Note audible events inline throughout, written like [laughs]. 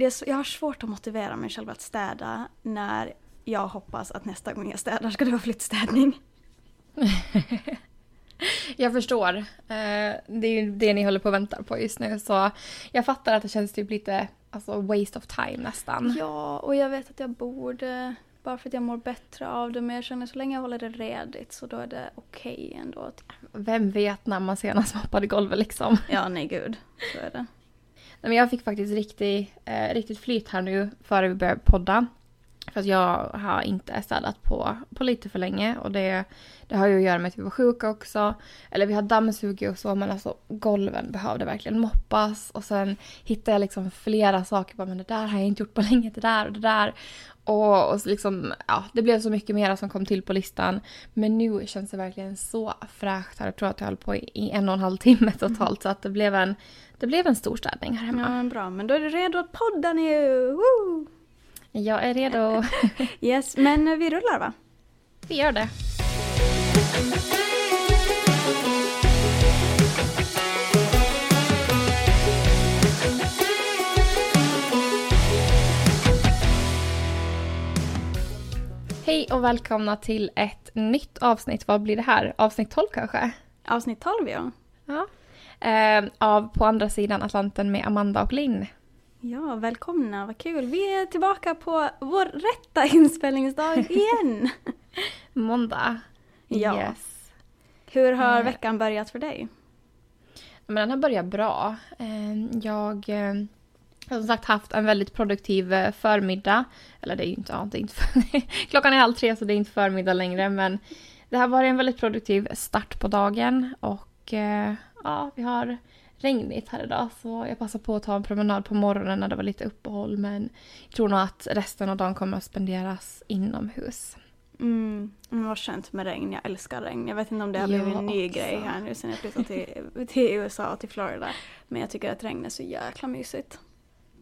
det är så, jag har svårt att motivera mig själv att städa när jag hoppas att nästa gång jag städar ska det vara flyttstädning. [laughs] Jag förstår. Eh, det är ju det ni håller på att vänta på just nu. Så jag fattar att det känns typ lite alltså, waste of time nästan. Ja, och jag vet att jag borde, bara för att jag mår bättre av det, men jag känner så länge jag håller det redigt så då är det okej okay ändå. Vem vet när man senast moppade golvet liksom. Ja, nej gud. Så är det. Men jag fick faktiskt riktigt, eh, riktigt flyt här nu före vi började podda. För att jag har inte städat på, på lite för länge och det, det har ju att göra med att vi var sjuka också. Eller vi har dammsugit och så men alltså golven behövde verkligen moppas. Och sen hittade jag liksom flera saker. Bara, men det där har jag inte gjort på [laughs] länge, det där och det där. Och, och liksom, ja, det blev så mycket mer som kom till på listan. Men nu känns det verkligen så fräscht här. Jag tror att jag höll på i, i en och en halv timme totalt. Mm. Så att det blev en, det blev en stor städning här hemma. Ja, men bra. Men då är du redo att podda nu! Woo! Jag är redo. [laughs] yes, men vi rullar va? Vi gör det. Hej och välkomna till ett nytt avsnitt. Vad blir det här? Avsnitt 12 kanske? Avsnitt 12 ja. ja. Eh, av På andra sidan Atlanten med Amanda och Linn. Ja, välkomna, vad kul. Vi är tillbaka på vår rätta inspelningsdag [laughs] igen. Måndag. Ja. Yes. Hur har eh. veckan börjat för dig? Men den har börjat bra. Eh, jag eh, har som sagt haft en väldigt produktiv förmiddag. Eller det är ju inte, ja, det är inte [laughs] klockan är halv tre så det är inte förmiddag längre men det har varit en väldigt produktiv start på dagen och ja, vi har regnigt här idag så jag passar på att ta en promenad på morgonen när det var lite uppehåll men jag tror nog att resten av dagen kommer att spenderas inomhus. Mm, men vad skönt med regn, jag älskar regn. Jag vet inte om det har blivit en ny också. grej här nu sen jag flyttade till, [laughs] till USA och till Florida. Men jag tycker att regn är så jäkla mysigt.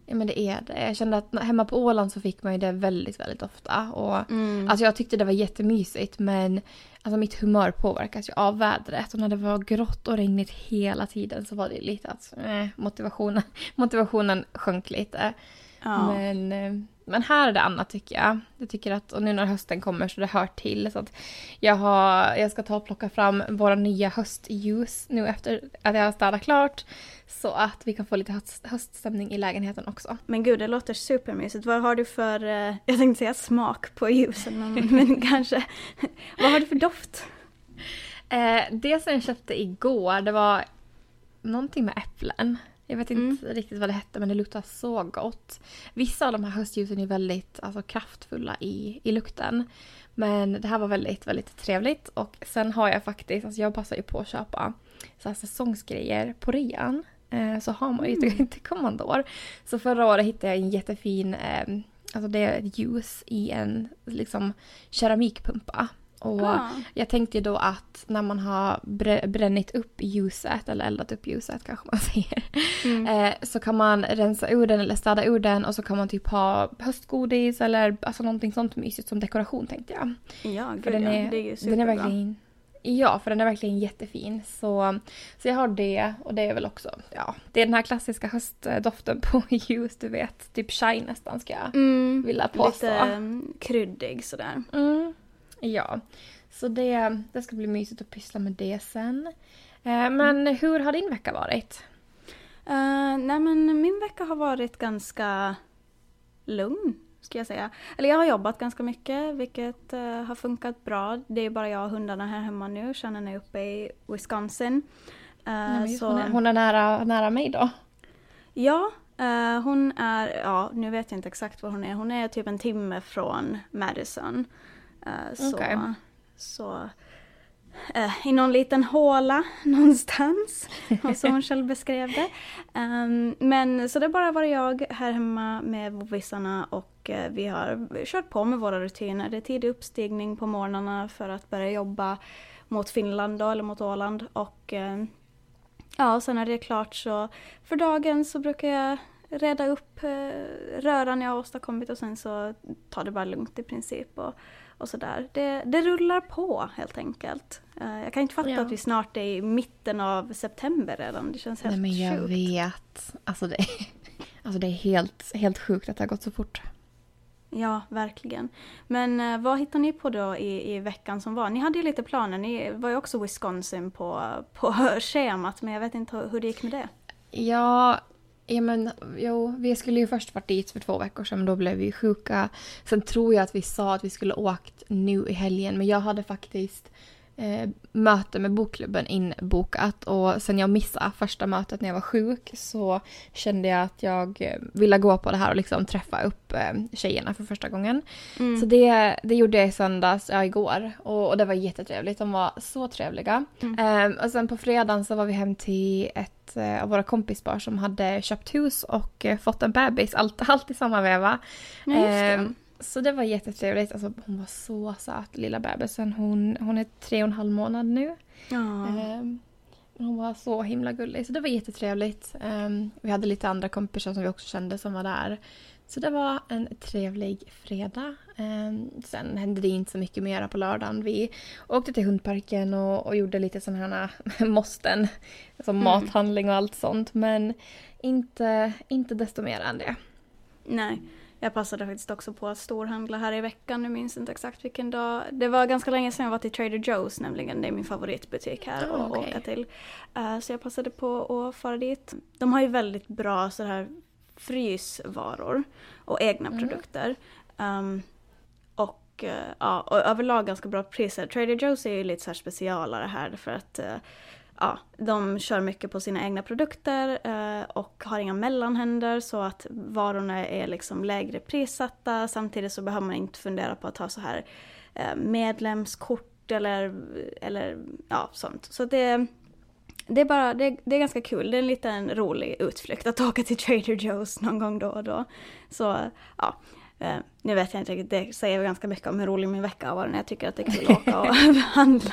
Ja men det är det. Jag kände att hemma på Åland så fick man ju det väldigt, väldigt ofta. Och, mm. Alltså jag tyckte det var jättemysigt men alltså mitt humör påverkas ju av vädret. Och när det var grått och regnigt hela tiden så var det lite att eh, motivationen, [laughs] motivationen sjönk lite. Ja. Men, eh, men här är det annat tycker jag. Jag tycker att, och nu när hösten kommer så det hör till. Så att jag, har, jag ska ta och plocka fram våra nya höstljus nu efter att jag har städat klart. Så att vi kan få lite höst, höststämning i lägenheten också. Men gud, det låter supermysigt. Vad har du för, eh, jag tänkte säga smak på ljusen, men, men [laughs] kanske, vad har du för doft? Eh, det som jag köpte igår, det var någonting med äpplen. Jag vet inte mm. riktigt vad det hette men det luktar så gott. Vissa av de här höstljusen är väldigt alltså, kraftfulla i, i lukten. Men det här var väldigt, väldigt trevligt. Och sen har jag faktiskt, alltså jag passar ju på att köpa så här säsongsgrejer på rean. Eh, så har man ju mm. till [laughs] kommande år. Så förra året hittade jag en jättefin, eh, alltså det är ett ljus i en liksom keramikpumpa. Och ah. jag tänkte då att när man har brännit upp ljuset, eller eldat upp ljuset kanske man [laughs] säger, mm. eh, så kan man rensa ur den eller städa ur den och så kan man typ ha höstgodis eller alltså någonting sånt mysigt som dekoration tänkte jag. Ja, gud den är, ja. det är ju superbra. Den är verkligen, Ja, för den är verkligen jättefin. Så, så jag har det och det är väl också, ja, det är den här klassiska höstdoften på [laughs] ljus, du vet. Typ shine nästan ska jag mm, vilja påstå. Lite um, kryddig sådär. Mm. Ja, så det, det ska bli mysigt att pyssla med det sen. Eh, men hur har din vecka varit? Uh, nej men min vecka har varit ganska lugn, ska jag säga. Eller jag har jobbat ganska mycket, vilket uh, har funkat bra. Det är bara jag och hundarna här hemma nu. Shannon är uppe i Wisconsin. Uh, nej, så... hon, är, hon är nära, nära mig då? Ja, uh, hon är, ja nu vet jag inte exakt var hon är. Hon är typ en timme från Madison. Uh, så, okay. så uh, i någon liten håla [laughs] någonstans, [laughs] som hon själv beskrev det. Um, men så det bara var jag här hemma med vissarna och uh, vi har kört på med våra rutiner. Det är tidig uppstigning på morgnarna för att börja jobba mot Finland då, eller mot Åland och ja, sen när det är klart så för dagen så brukar jag reda upp röran jag har åstadkommit och sen så tar det bara lugnt i princip. Och, och sådär. Det, det rullar på helt enkelt. Uh, jag kan inte fatta ja. att vi snart är i mitten av september redan. Det känns helt Nej men jag sjukt. vet. Alltså det [laughs] Alltså det är helt, helt sjukt att det har gått så fort. Ja, verkligen. Men eh, vad hittade ni på då i, i veckan som var? Ni hade ju lite planer, ni var ju också Wisconsin på, på [laughs] schemat, men jag vet inte hur det gick med det. Ja, ja men jo, vi skulle ju först varit dit för två veckor sedan, men då blev vi sjuka. Sen tror jag att vi sa att vi skulle åkt nu i helgen, men jag hade faktiskt eh, möte med bokklubben inbokat och sen jag missade första mötet när jag var sjuk så kände jag att jag ville gå på det här och liksom träffa upp eh, tjejerna för första gången. Mm. Så det, det gjorde jag i söndags, ja igår och, och det var jättetrevligt. De var så trevliga. Mm. Eh, och sen på fredagen så var vi hem till ett eh, av våra kompispar som hade köpt hus och eh, fått en bebis, allt, allt i samma veva. Mm, så det var jättetrevligt. Alltså, hon var så söt, lilla bebisen. Hon, hon är tre och en halv månad nu. Um, hon var så himla gullig, så det var jättetrevligt. Um, vi hade lite andra kompisar som vi också kände som var där. Så det var en trevlig fredag. Um, sen hände det inte så mycket mer på lördagen. Vi åkte till hundparken och, och gjorde lite sådana här [laughs] måsten. Som mm. mathandling och allt sånt. Men inte, inte desto mer än det. Nej. Jag passade faktiskt också på att storhandla här i veckan, jag minns inte exakt vilken dag. Det var ganska länge sedan jag var till Trader Joe's nämligen, det är min favoritbutik här oh, att okay. åka till. Uh, så jag passade på att fara dit. De har ju väldigt bra så här frysvaror och egna mm. produkter. Um, och, uh, ja, och överlag ganska bra priser. Trader Joe's är ju lite så här specialare här för att uh, ja, de kör mycket på sina egna produkter eh, och har inga mellanhänder så att varorna är liksom lägre prissatta. Samtidigt så behöver man inte fundera på att ha så här eh, medlemskort eller, eller ja, sånt. Så det, det är bara, det, det, är ganska kul. Det är en liten rolig utflykt att åka till Trader Joe's någon gång då och då. Så ja, Uh, nu vet jag inte riktigt, det säger ganska mycket om hur rolig min vecka har varit när jag tycker att det är kul att åka och [laughs] handla.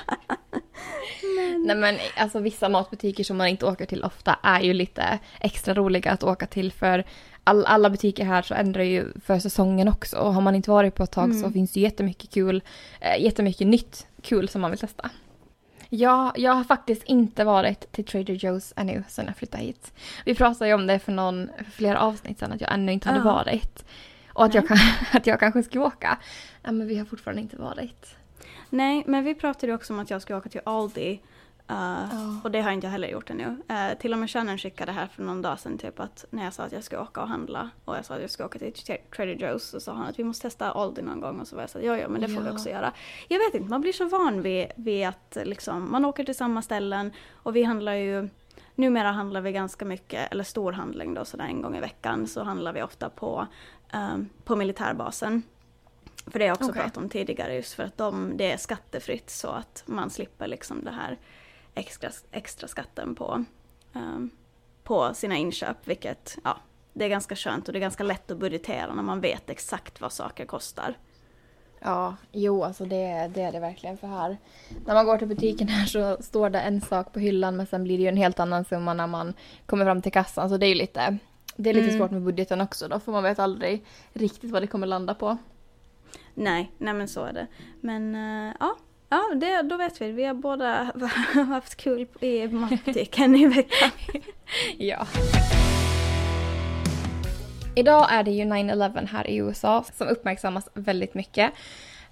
Men... Nej men alltså vissa matbutiker som man inte åker till ofta är ju lite extra roliga att åka till för all, alla butiker här så ändrar ju för säsongen också och har man inte varit på ett tag mm. så finns det jättemycket kul, äh, jättemycket nytt kul som man vill testa. Ja, jag har faktiskt inte varit till Trader Joe's ännu sedan jag flyttade hit. Vi pratade ju om det för, någon, för flera avsnitt sedan att jag ännu inte hade uh. varit. Och att jag, kan, [laughs] att jag kanske ska åka. Ja, men vi har fortfarande inte varit. Nej, men vi pratade också om att jag ska åka till Aldi. Uh, oh. Och det har inte jag heller gjort ännu. Uh, till och med Shannon skickade här för någon dag sedan typ att när jag sa att jag ska åka och handla och jag sa att jag ska åka till Trader Joe's så sa han att vi måste testa Aldi någon gång och så var jag så ja ja men det får ja. vi också göra. Jag vet inte, man blir så van vid, vid att liksom, man åker till samma ställen och vi handlar ju Numera handlar vi ganska mycket, eller storhandling då sådär en gång i veckan så handlar vi ofta på, um, på militärbasen. För det har jag också okay. pratat om tidigare just för att de, det är skattefritt så att man slipper liksom det här extra, extra skatten på, um, på sina inköp vilket ja, det är ganska skönt och det är ganska lätt att budgetera när man vet exakt vad saker kostar. Ja, jo alltså det, det är det verkligen för här. När man går till butiken här så står det en sak på hyllan men sen blir det ju en helt annan summa när man kommer fram till kassan så det är ju lite, det är lite mm. svårt med budgeten också då för man vet aldrig riktigt vad det kommer landa på. Nej, nej men så är det. Men uh, ja, ja det, då vet vi. Vi har båda [laughs] haft kul i matbutiken i veckan. [laughs] ja. Idag är det ju 9-11 här i USA som uppmärksammas väldigt mycket.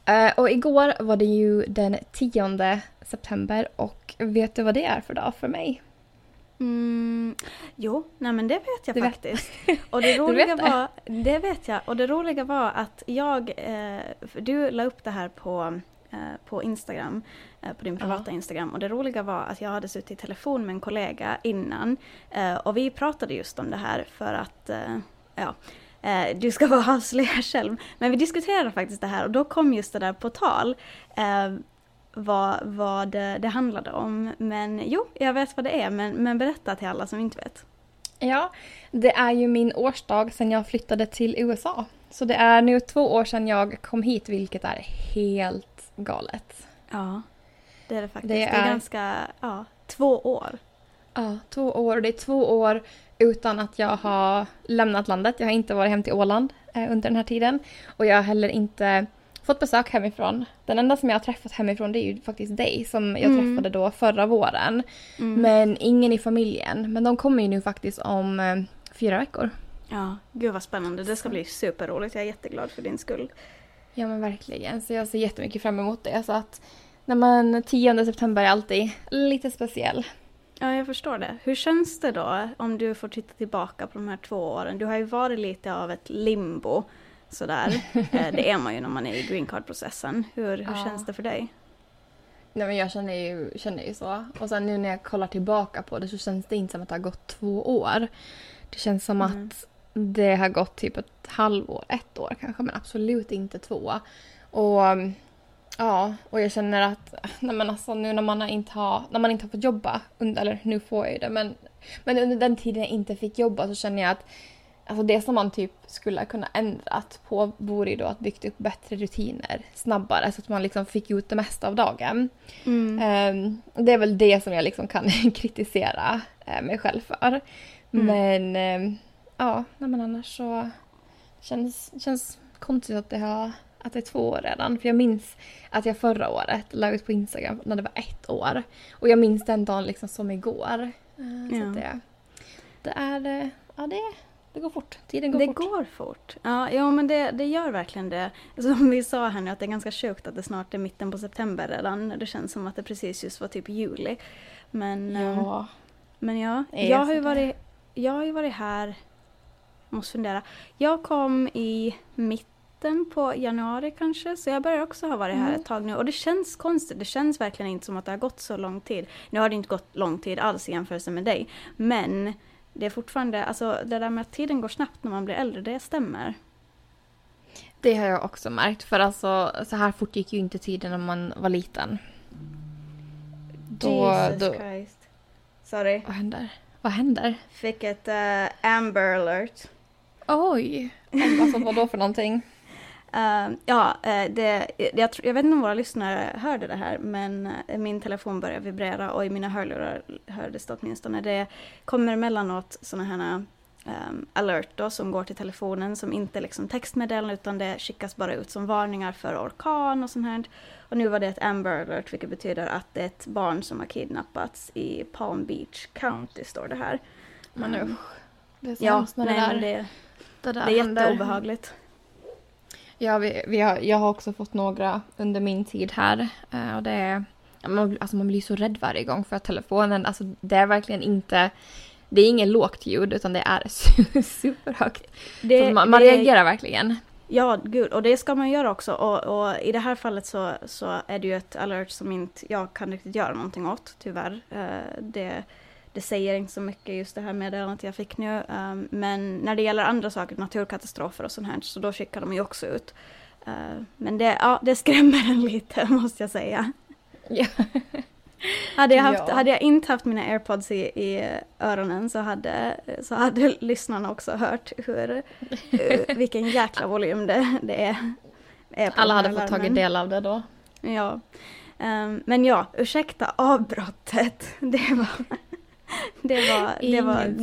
Uh, och igår var det ju den 10 september och vet du vad det är för dag för mig? Mm, jo, nej men det vet jag du faktiskt. Vet. Och det [laughs] roliga det? var, det vet jag, och det roliga var att jag, eh, du la upp det här på, eh, på Instagram, eh, på din privata ja. Instagram och det roliga var att jag hade suttit i telefon med en kollega innan eh, och vi pratade just om det här för att, eh, ja, eh, du ska vara avslöja [laughs] själv. Men vi diskuterade faktiskt det här och då kom just det där på tal vad, vad det, det handlade om. Men jo, jag vet vad det är, men, men berätta till alla som inte vet. Ja, det är ju min årsdag sedan jag flyttade till USA. Så det är nu två år sedan jag kom hit, vilket är helt galet. Ja, det är det faktiskt. Det är, det är ganska, ja, två år. Ja, två år. Det är två år utan att jag har lämnat landet. Jag har inte varit hem till Åland eh, under den här tiden. Och jag har heller inte fått besök hemifrån. Den enda som jag har träffat hemifrån det är ju faktiskt dig som jag mm. träffade då förra våren. Mm. Men ingen i familjen. Men de kommer ju nu faktiskt om eh, fyra veckor. Ja, gud vad spännande. Det ska bli superroligt. Jag är jätteglad för din skull. Ja men verkligen. Så jag ser jättemycket fram emot det. Så att när man 10 september är alltid lite speciell. Ja, jag förstår det. Hur känns det då om du får titta tillbaka på de här två åren? Du har ju varit lite av ett limbo sådär. [laughs] Eh, det är man ju när man är i green card-processen. Hur, hur ja. känns det för dig? Nej men jag känner ju, känner ju så. Och sen nu när jag kollar tillbaka på det så känns det inte som att det har gått två år. Det känns som mm. att det har gått typ ett halvår, ett år kanske, men absolut inte två. Och ja, och jag känner att nej men alltså, nu när man inte har, när man inte har fått jobba, under, eller nu får jag ju det, men, men under den tiden jag inte fick jobba så känner jag att Alltså det som man typ skulle kunna ändrat på vore ju då att bygga upp bättre rutiner snabbare så att man liksom fick ut det mesta av dagen. Mm. Um, det är väl det som jag liksom kan [laughs] kritisera uh, mig själv för. Mm. Men um, ja, men annars så känns känns konstigt att det, har, att det är två år redan. För jag minns att jag förra året la ut på Instagram när det var ett år. Och jag minns den dagen liksom som igår. Uh, ja. Så det, det är, eh, ja det det går fort. Tiden går det fort. Det går fort. Ja, ja men det, det gör verkligen det. Som vi sa här nu att det är ganska sjukt att det snart är mitten på september redan. Det känns som att det precis just var typ juli. Men ja, eh, men ja jag, har ju varit, jag har ju varit här, måste fundera. Jag kom i mitten på januari kanske, så jag börjar också ha varit här mm. ett tag nu. Och det känns konstigt, det känns verkligen inte som att det har gått så lång tid. Nu har det inte gått lång tid alls i jämförelse med dig, men det är fortfarande, alltså det där med att tiden går snabbt när man blir äldre, det stämmer. Det har jag också märkt, för alltså så här fort gick ju inte tiden när man var liten. Då, Jesus då... Christ. Sorry. Vad händer? Vad händer? Fick ett uh, Amber alert. Oj! Alltså vad då för någonting? Uh, ja, uh, det, jag, jag, vet inte om våra lyssnare hörde det här, men uh, min telefon började vibrera och i mina hörlurar hördes det åtminstone. Det kommer emellanåt sådana här um, alert då, som går till telefonen som inte liksom textmeddelanden utan det skickas bara ut som varningar för orkan och sånt här. Och nu var det ett Amber alert vilket betyder att det är ett barn som har kidnappats i Palm Beach County står det här. Men um, usch. Det är så ja, när det där, det, det, där det är jätteobehagligt. Ja, vi, vi har, jag har också fått några under min tid här. Uh, och det är, man, alltså man blir så rädd varje gång för att telefonen, alltså det är verkligen inte det är ingen lågt ljud utan det är [laughs] superhögt. Det, man, man det, reagerar verkligen. Ja, gud, och det ska man göra också. Och, och, i det här fallet så, så är det ju ett alert som inte jag kan riktigt göra någonting åt, tyvärr. Uh, det, det säger inte så mycket just det här meddelandet jag fick nu. Um, men när det gäller andra saker, naturkatastrofer och sånt här, så då skickar de ju också ut. Uh, men det, ja, det skrämmer en lite, [laughs] måste jag säga. Ja. hade, jag haft, ja. hade jag inte haft mina airpods i, i öronen så hade, så hade [laughs] lyssnarna också hört hur, uh, vilken jäkla volym det, det är. är Alla hade fått tagit del av det då. Ja. Um, men ja, ursäkta avbrottet. [laughs] Det var [laughs] det var, det var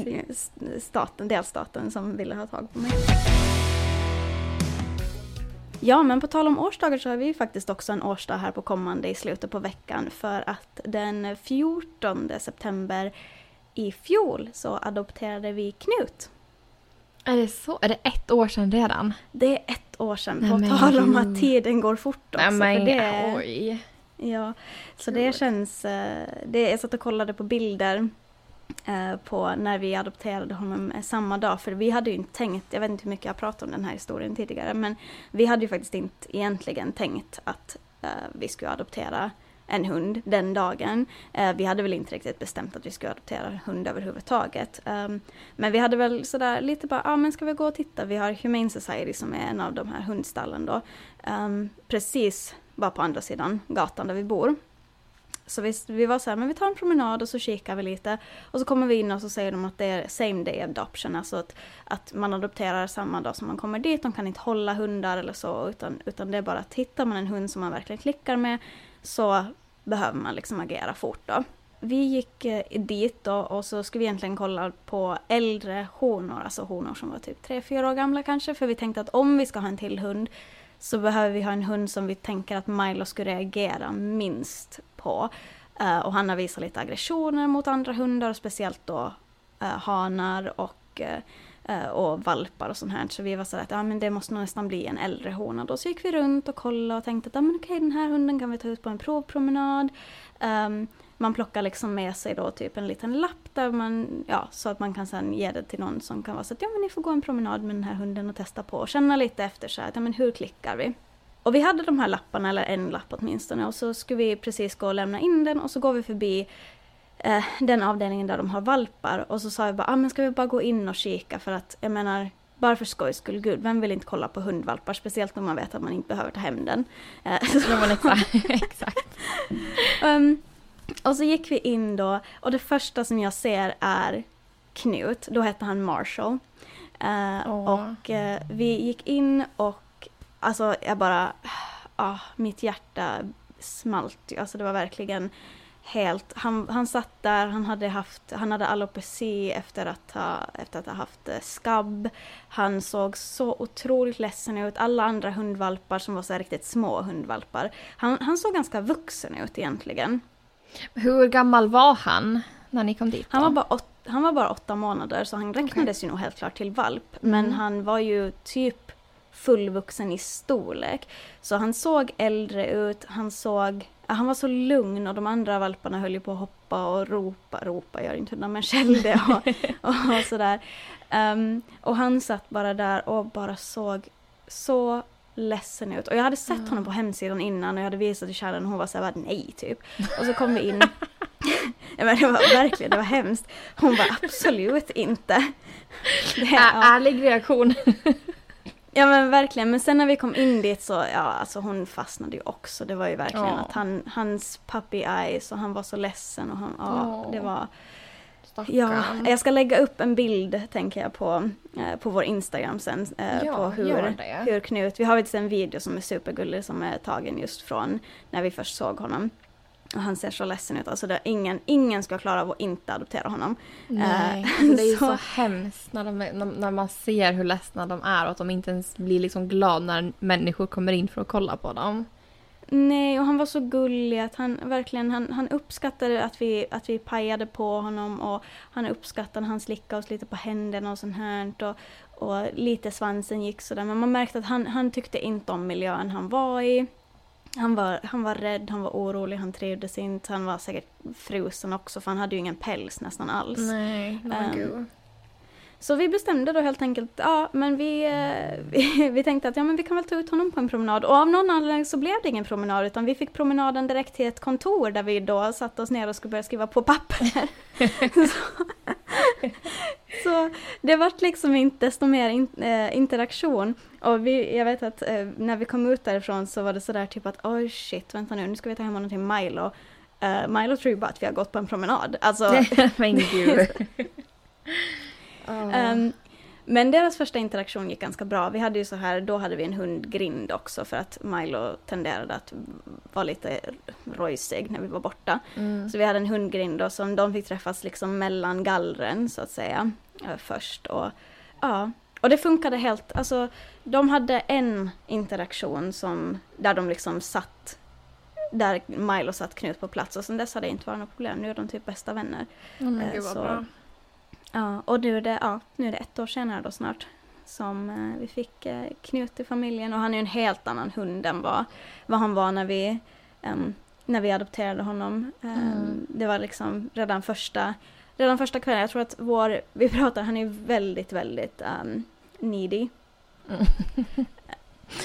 staten, delstaten som ville ha tag på mig. Ja, men på tal om årsdagar så har vi faktiskt också en årsdag här på kommande i slutet på veckan för att den 14 september i fjol så adopterade vi Knut. Är det så? Är det ett år sedan redan? Det är ett år sedan, på Nej, tal om att tiden går fort också. Nej, men, det, oj. Ja, så det känns... Eh, det, jag satt och kollade på bilder Eh, på när vi adopterade honom eh, samma dag. För vi hade ju inte tänkt, jag vet inte hur mycket jag pratat om den här historien tidigare, men vi hade ju faktiskt inte egentligen tänkt att uh, vi skulle adoptera en hund den dagen. Uh, vi hade väl inte riktigt bestämt att vi skulle adoptera hund överhuvudtaget. Um, men vi hade väl sådär lite bara, ja ah, men ska vi gå och titta? Vi har Humane Society som är en av de här hundstallen då. Um, precis bara på andra sidan gatan där vi bor. Så vi, vi var så här, men vi tar en promenad och så kikar vi lite. Och så kommer vi in och så säger de att det är same day adoption, alltså att, att man adopterar samma dag som man kommer dit. De kan inte hålla hundar eller så, utan, utan det är bara att hittar man en hund som man verkligen klickar med så behöver man liksom agera fort då. Vi gick eh, dit då och så skulle vi egentligen kolla på äldre honor, alltså honor som var typ 3-4 år gamla kanske, för vi tänkte att om vi ska ha en till hund så behöver vi ha en hund som vi tänker att Milo skulle reagera minst på. Uh, och han har visat lite aggressioner mot andra hundar, speciellt då uh, hanar och uh, och valpar och sånt här. Så vi var sådär att ja, men det måste nog nästan bli en äldre hona då. Så gick vi runt och kollade och tänkte att ja, men okej, den här hunden kan vi ta ut på en provpromenad. Um, man plockar liksom med sig då typ en liten lapp där man, ja, så att man kan sen ge det till någon som kan vara så att ja men ni får gå en promenad med den här hunden och testa på och känna lite efter så att ja men hur klickar vi? Och vi hade de här lapparna, eller en lapp åtminstone, och så skulle vi precis gå och lämna in den och så går vi förbi eh, den avdelningen där de har valpar och så sa jag bara, ah, men ska vi bara gå in och kika för att jag menar bara för skojs skull, gud, vem vill inte kolla på hundvalpar? Speciellt om man vet att man inte behöver ta hem den. Eh, [laughs] exakt. um, [laughs] och så gick vi in då och det första som jag ser är Knut, då hette han Marshall. Uh, oh. Och uh, vi gick in och alltså jag bara, ah, mitt hjärta smalt. Alltså det var verkligen helt, han, han satt där, han hade haft, han hade alopeci efter att ha, efter att ha haft eh, skabb. Han såg så otroligt ledsen ut. Alla andra hundvalpar som var så riktigt små hundvalpar. Han, han såg ganska vuxen ut egentligen. Hur gammal var han när ni kom dit? Då? Han var bara åt, han var bara åtta månader så han räknades okay. ju nog helt klart till valp. Men mm. han var ju typ fullvuxen i storlek. Så han såg äldre ut, han såg han var så lugn och de andra valparna höll ju på att hoppa och ropa, ropa gör inte hundar men skällde och, [laughs] och, och sådär. Um, och han satt bara där och bara såg så ledsen ut. Och jag hade sett mm. honom på hemsidan innan och jag hade visat till kärlen och hon var såhär nej typ. Och så kom vi in. [laughs] ja, men det var verkligen, det var hemskt. Hon var absolut inte. Det, ja. Ärlig reaktion. [laughs] Ja men verkligen, men sen när vi kom in dit så, ja alltså hon fastnade ju också. Det var ju verkligen oh. att han, hans puppy eyes och han var så ledsen och han, ja oh. det var Stackarn. Ja, jag ska lägga upp en bild tänker jag på, eh, på vår Instagram sen. Eh, ja, på hur, hur Knut, vi har faktiskt en video som är supergullig som är tagen just från när vi först såg honom. Och han ser så ledsen ut. Alltså det, ingen, ingen ska klara av att inte adoptera honom. Nej, [laughs] uh, det är ju så, så hemskt när, de, när, man ser hur ledsna de är och att de inte ens blir liksom glada när människor kommer in för att kolla på dem. Nej, och han var så gullig att han verkligen han, han uppskattade att vi, att vi pajade på honom och han uppskattade att han slickade oss lite på händerna och sånt här. Och, och lite svansen gick sådär. Men man märkte att han, han tyckte inte om miljön han var i. Han var, han var rädd, han var orolig, han trivdes inte. Han var säkert frusen också för han hade ju ingen päls nästan alls. Nej, um, så vi bestämde då helt enkelt, ja men vi, eh, [laughs] vi, vi, tänkte att ja men vi kan väl ta ut honom på en promenad. Och av någon anledning så blev det ingen promenad utan vi fick promenaden direkt till ett kontor där vi då satte oss ner och skulle börja skriva på papper. så, [laughs] [laughs] så, det vart liksom inte desto mer in, äh, interaktion. Och vi, jag vet att äh, när vi kom ut därifrån så var det sådär typ att oj oh, shit, vänta nu, nu ska vi ta hem honom till Milo. Uh, Milo tror ju bara att vi har gått på en promenad. Alltså, men gud. Um, men deras första interaktion gick ganska bra. Vi hade ju så här, då hade vi en hundgrind också för att Milo tenderade att vara lite rojsig när vi var borta. Mm. Så vi hade en hundgrind då som de fick träffas liksom mellan gallren så att säga eh, först. Och, ja, och det funkade helt, alltså de hade en interaktion som, där de liksom satt där Milo satt Knut på plats och sen dess hade det inte varit något problem. Nu är de typ bästa vänner. Oh, men gud, vad så, bra. Ja, och nu är det, ja, nu är det ett år senare då snart som eh, vi fick eh, Knut i familjen och han är en helt annan hund än vad, vad han var när vi, um, när vi adopterade honom. Um, mm. Det var liksom redan första, redan första kvällen, jag tror att vår, vi pratar, han är väldigt, väldigt um, needy. Mm. [laughs]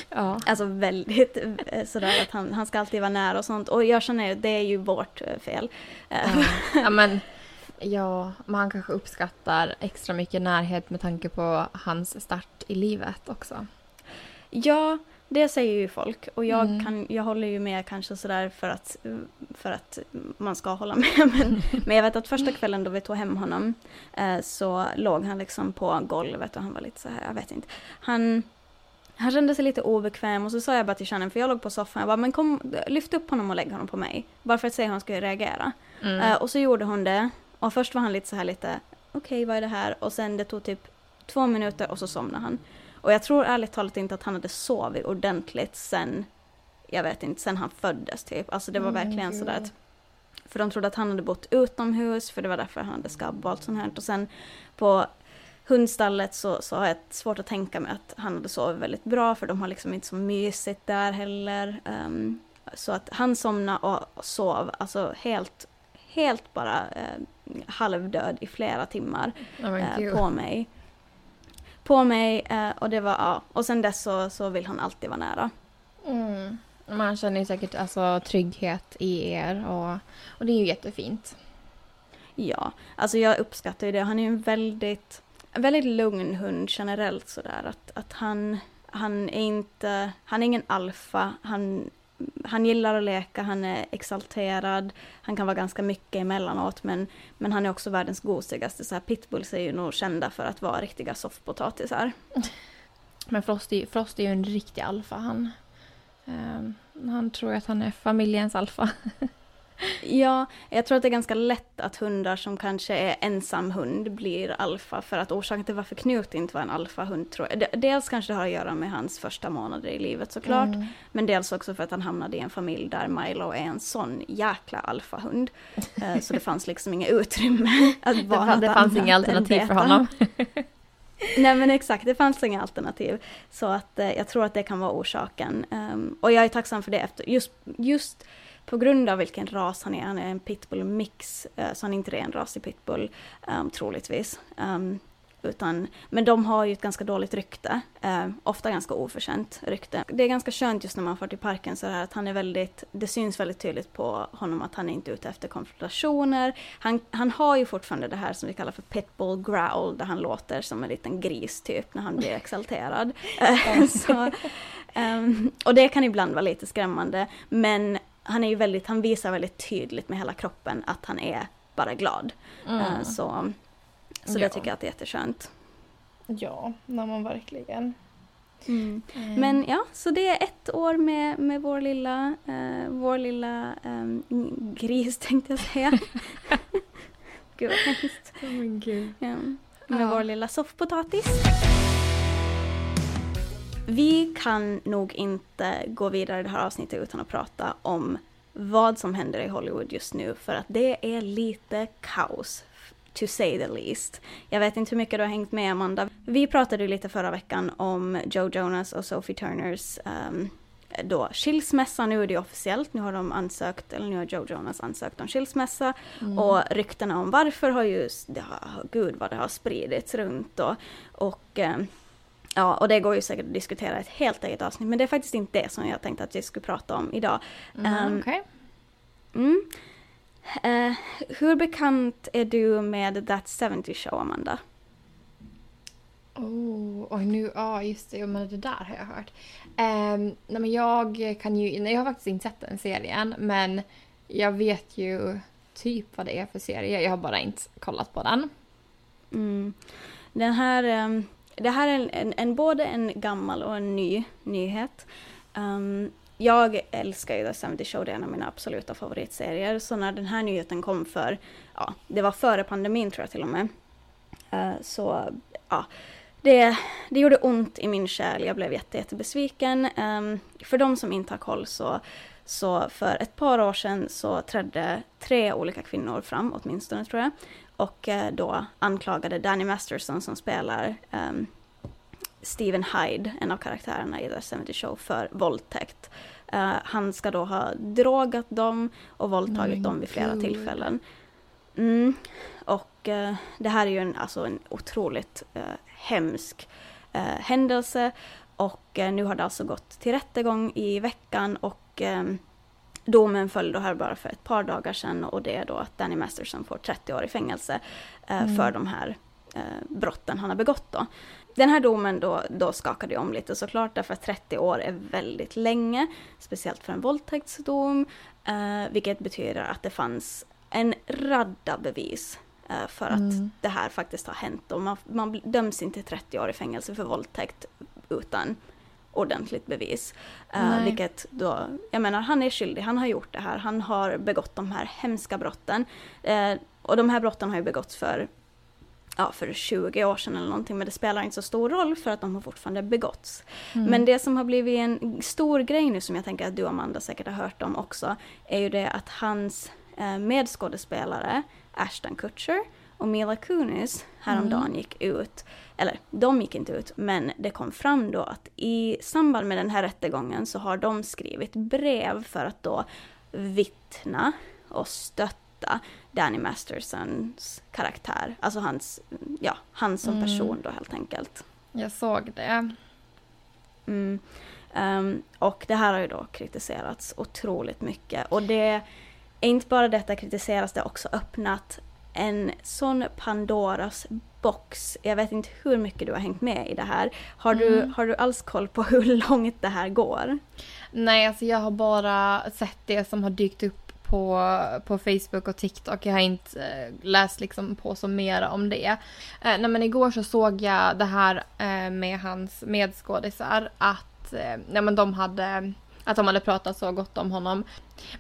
ja. Alltså väldigt eh, sådär att han, han ska alltid vara nära och sånt. Och jag känner att det är ju vårt fel. Ja, ja men Ja, men han kanske uppskattar extra mycket närhet med tanke på hans start i livet också. Ja, det säger ju folk och jag, mm. kan, jag håller ju med kanske sådär för att, för att man ska hålla med. [laughs] Men, men jag vet att första kvällen då vi tog hem honom eh, så låg han liksom på golvet och han var lite så här, jag vet inte. Han, han kände sig lite obekväm och så sa jag bara till Shannon, för jag låg på soffan, jag bara men kom lyft upp honom och lägg honom på mig. Bara för att se hur han skulle reagera. Mm. Uh, och så gjorde hon det och först var han lite så här lite, okej okay, vad är det här? Och sen det tog typ två minuter och så somnade han. Och jag tror ärligt talat inte att han hade sovit ordentligt sen, jag vet inte, sen han föddes typ. Alltså det var mm, verkligen mm. sådär att, för de trodde att han hade bott utomhus, för det var därför han hade skabb och allt sånt här. Och sen på hundstallet så, så har jag svårt att tänka mig att han hade sovit väldigt bra för de har liksom inte så mysigt där heller. Um, så att han somnade och sov alltså helt, helt bara uh, halvdöd i flera timmar oh uh, på mig. På mig uh, och det var, ja, och sen dess så, så vill han alltid vara nära. Mm. Man känner ju säkert alltså, trygghet i er och, och det är ju jättefint. Ja, alltså jag uppskattar ju det. Han är ju en väldigt, väldigt lugn hund generellt sådär. Att, att han, han är inte, han är ingen alfa. Han, han gillar att leka, han är exalterad. Han kan vara ganska mycket emellanåt men, men han är också världens gosigaste. Så här, pitbulls är ju nog kända för att vara riktiga soffpotatisar. [laughs] Men Frost är, är ju en riktig alfa. Han, Um, han tror att han är familjens alfa. [laughs] ja, jag tror att det är ganska lätt att hundar som kanske är ensam hund blir alfa för att orsaken till varför Knut inte var en alfahund tror jag, dels kanske det har att göra med hans första månader i livet såklart, mm. men dels också för att han hamnade i en familj där Milo är en sån jäkla alfahund. uh, så det fanns liksom inget utrymme [laughs] att vara Det, det fanns inga alternativ för honom. [laughs] Nej men exakt, det fanns inga alternativ. Så att eh, jag tror att det kan vara orsaken. Um, och jag är tacksam för det efter, just, just på grund av vilken ras han är. Han är en pitbull mix, uh, så han är inte ren ras i pitbull, um, troligtvis. Um, utan, men de har ju ett ganska dåligt rykte, eh, ofta ganska oförtjänt rykte. Det är ganska skönt just när man får till parken så här att han är väldigt, det syns väldigt tydligt på honom att han är inte ute efter konfrontationer. Han, han har ju fortfarande det här som vi kallar för pitbull growl, där han låter som en liten gris typ när han blir [laughs] exalterad. Eh, [laughs] så, um, och det kan ibland vara lite skrämmande, men han är ju väldigt, han visar väldigt tydligt med hela kroppen att han är bara glad. Mm. Uh, så så ja. det tycker jag att det är jätteskönt. Ja, när man verkligen. Mm. Mm. Men ja, så det är ett år med, med vår lilla, uh, vår lilla um, gris [laughs] tänkte jag säga. [laughs] gud vad hemskt. Oh med ja. vår lilla soffpotatis. Vi kan nog inte gå vidare i det här avsnittet utan att prata om vad som händer i Hollywood just nu för att det är lite kaos to say the least. Jag vet inte hur mycket du har hängt med Amanda. Vi pratade ju lite förra veckan om Joe Jonas och Sophie Turners um, då skilsmässa, nu är det officiellt, nu har de ansökt, eller nu har Joe Jonas ansökt om skilsmässa mm. och ryktena om varför har ju, det har, gud vad det har spridits runt och, och um, Ja, och det går ju säkert att diskutera ett helt eget avsnitt, men det är faktiskt inte det som jag tänkte att vi skulle prata om idag. Mm, um, okay. mm, Uh, hur bekant är du med That 70 Show, Amanda? Oh, oj nu, ja ah, just det, men det där har jag hört. Um, nej men jag kan ju, nej, jag har faktiskt inte sett den serien men jag vet ju typ vad det är för serie, jag har bara inte kollat på den. Mm. Den här, um, det här är en, en, en, både en gammal och en ny nyhet. Um, jag älskar ju The 70 Show, det är en av mina absoluta favoritserier. Så när den här nyheten kom för, ja, det var före pandemin tror jag till och med. Uh, så, ja, det, det gjorde ont i min själ, jag blev jätte, jättebesviken. Um, för de som inte har koll så, så för ett par år sedan så trädde tre olika kvinnor fram, åtminstone tror jag. Och uh, då anklagade Danny Masterson som spelar um, Steven Hyde, en av karaktärerna i The 70 Show, för våldtäkt. Uh, han ska då ha drogat dem och våldtagit dem vid flera God. tillfällen. Mm. Och uh, det här är ju en, alltså en otroligt uh, hemsk händelse. Och nu har det alltså gått till rättegång i veckan och um, domen föll då här bara för ett par dagar sedan och det är då att Danny Masterson får 30 år i fängelse mm. för de här brotten han har begått då den här domen då, då skakade ju om lite såklart därför att 30 år är väldigt länge. Speciellt för en våldtäktsdom. Eh, vilket betyder att det fanns en radda bevis eh, för att mm. det här faktiskt har hänt. Och man, man döms inte till 30 år i fängelse för våldtäkt utan ordentligt bevis. Uh, vilket då, jag menar han är skyldig, han har gjort det här, han har begått de här hemska brotten. Uh, och de här brotten har ju begåtts för ja, för 20 år sedan eller någonting, men det spelar inte så stor roll för att de har fortfarande begåtts. Mm. Men det som har blivit en stor grej nu som jag tänker att du Amanda säkert har hört om också, är ju det att hans eh, medskådespelare Ashton Kutcher Och Mila Kunis häromdagen mm. gick ut, eller de gick inte ut, men det kom fram då att i samband med den här rättegången så har de skrivit brev för att då vittna och stötta Danny Mastersons karaktär. Alltså hans, ja, han som mm. person då helt enkelt. Jag såg det. Mm. Um, och det här har ju då kritiserats otroligt mycket. Och det är inte bara detta kritiseras, det har också öppnat en sån Pandoras box. Jag vet inte hur mycket du har hängt med i det här. Har, mm. du, har du alls koll på [laughs] hur långt det här går? Nej, alltså jag har bara sett det som har dykt upp på, på Facebook och TikTok. Jag har inte eh, läst liksom på så mer om det. Eh, nej, men igår så såg jag det här eh, med hans medskådisar att eh, nej, men de hade att de hade pratat så gott om honom.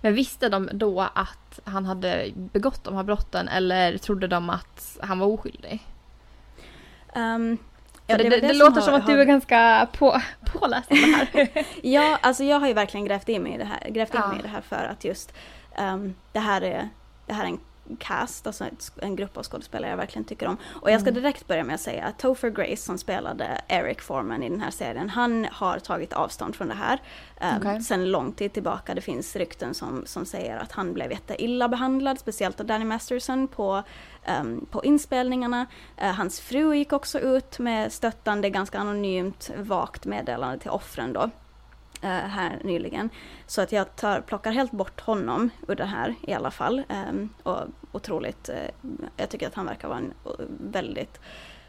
Men visste de då att han hade begått de här brotten eller trodde de att han var oskyldig? Um, ja, det, det, det, det låter som att har... du är ganska på, påläst om det här. [laughs] ja, alltså jag har ju verkligen grävt in mig i det här, grävt in ja. mig i det här för att just um, det här är, det här är en cast, alltså en grupp av skådespelare jag verkligen tycker om. Och jag ska mm. direkt börja med att säga att Topher Grace som spelade Eric Foreman i den här serien, han har tagit avstånd från det här um, okay. sen lång tid tillbaka. Det finns rykten som, som säger att han blev jätteilla behandlad, speciellt av Danny Masterson på, um, på inspelningarna. Uh, hans fru gick också ut med stöttande, ganska anonymt, vagt meddelande till offren då. Uh, här nyligen. Så att jag tar, plockar helt bort honom ur det här i alla fall. Um, och otroligt, uh, jag tycker att han verkar vara en väldigt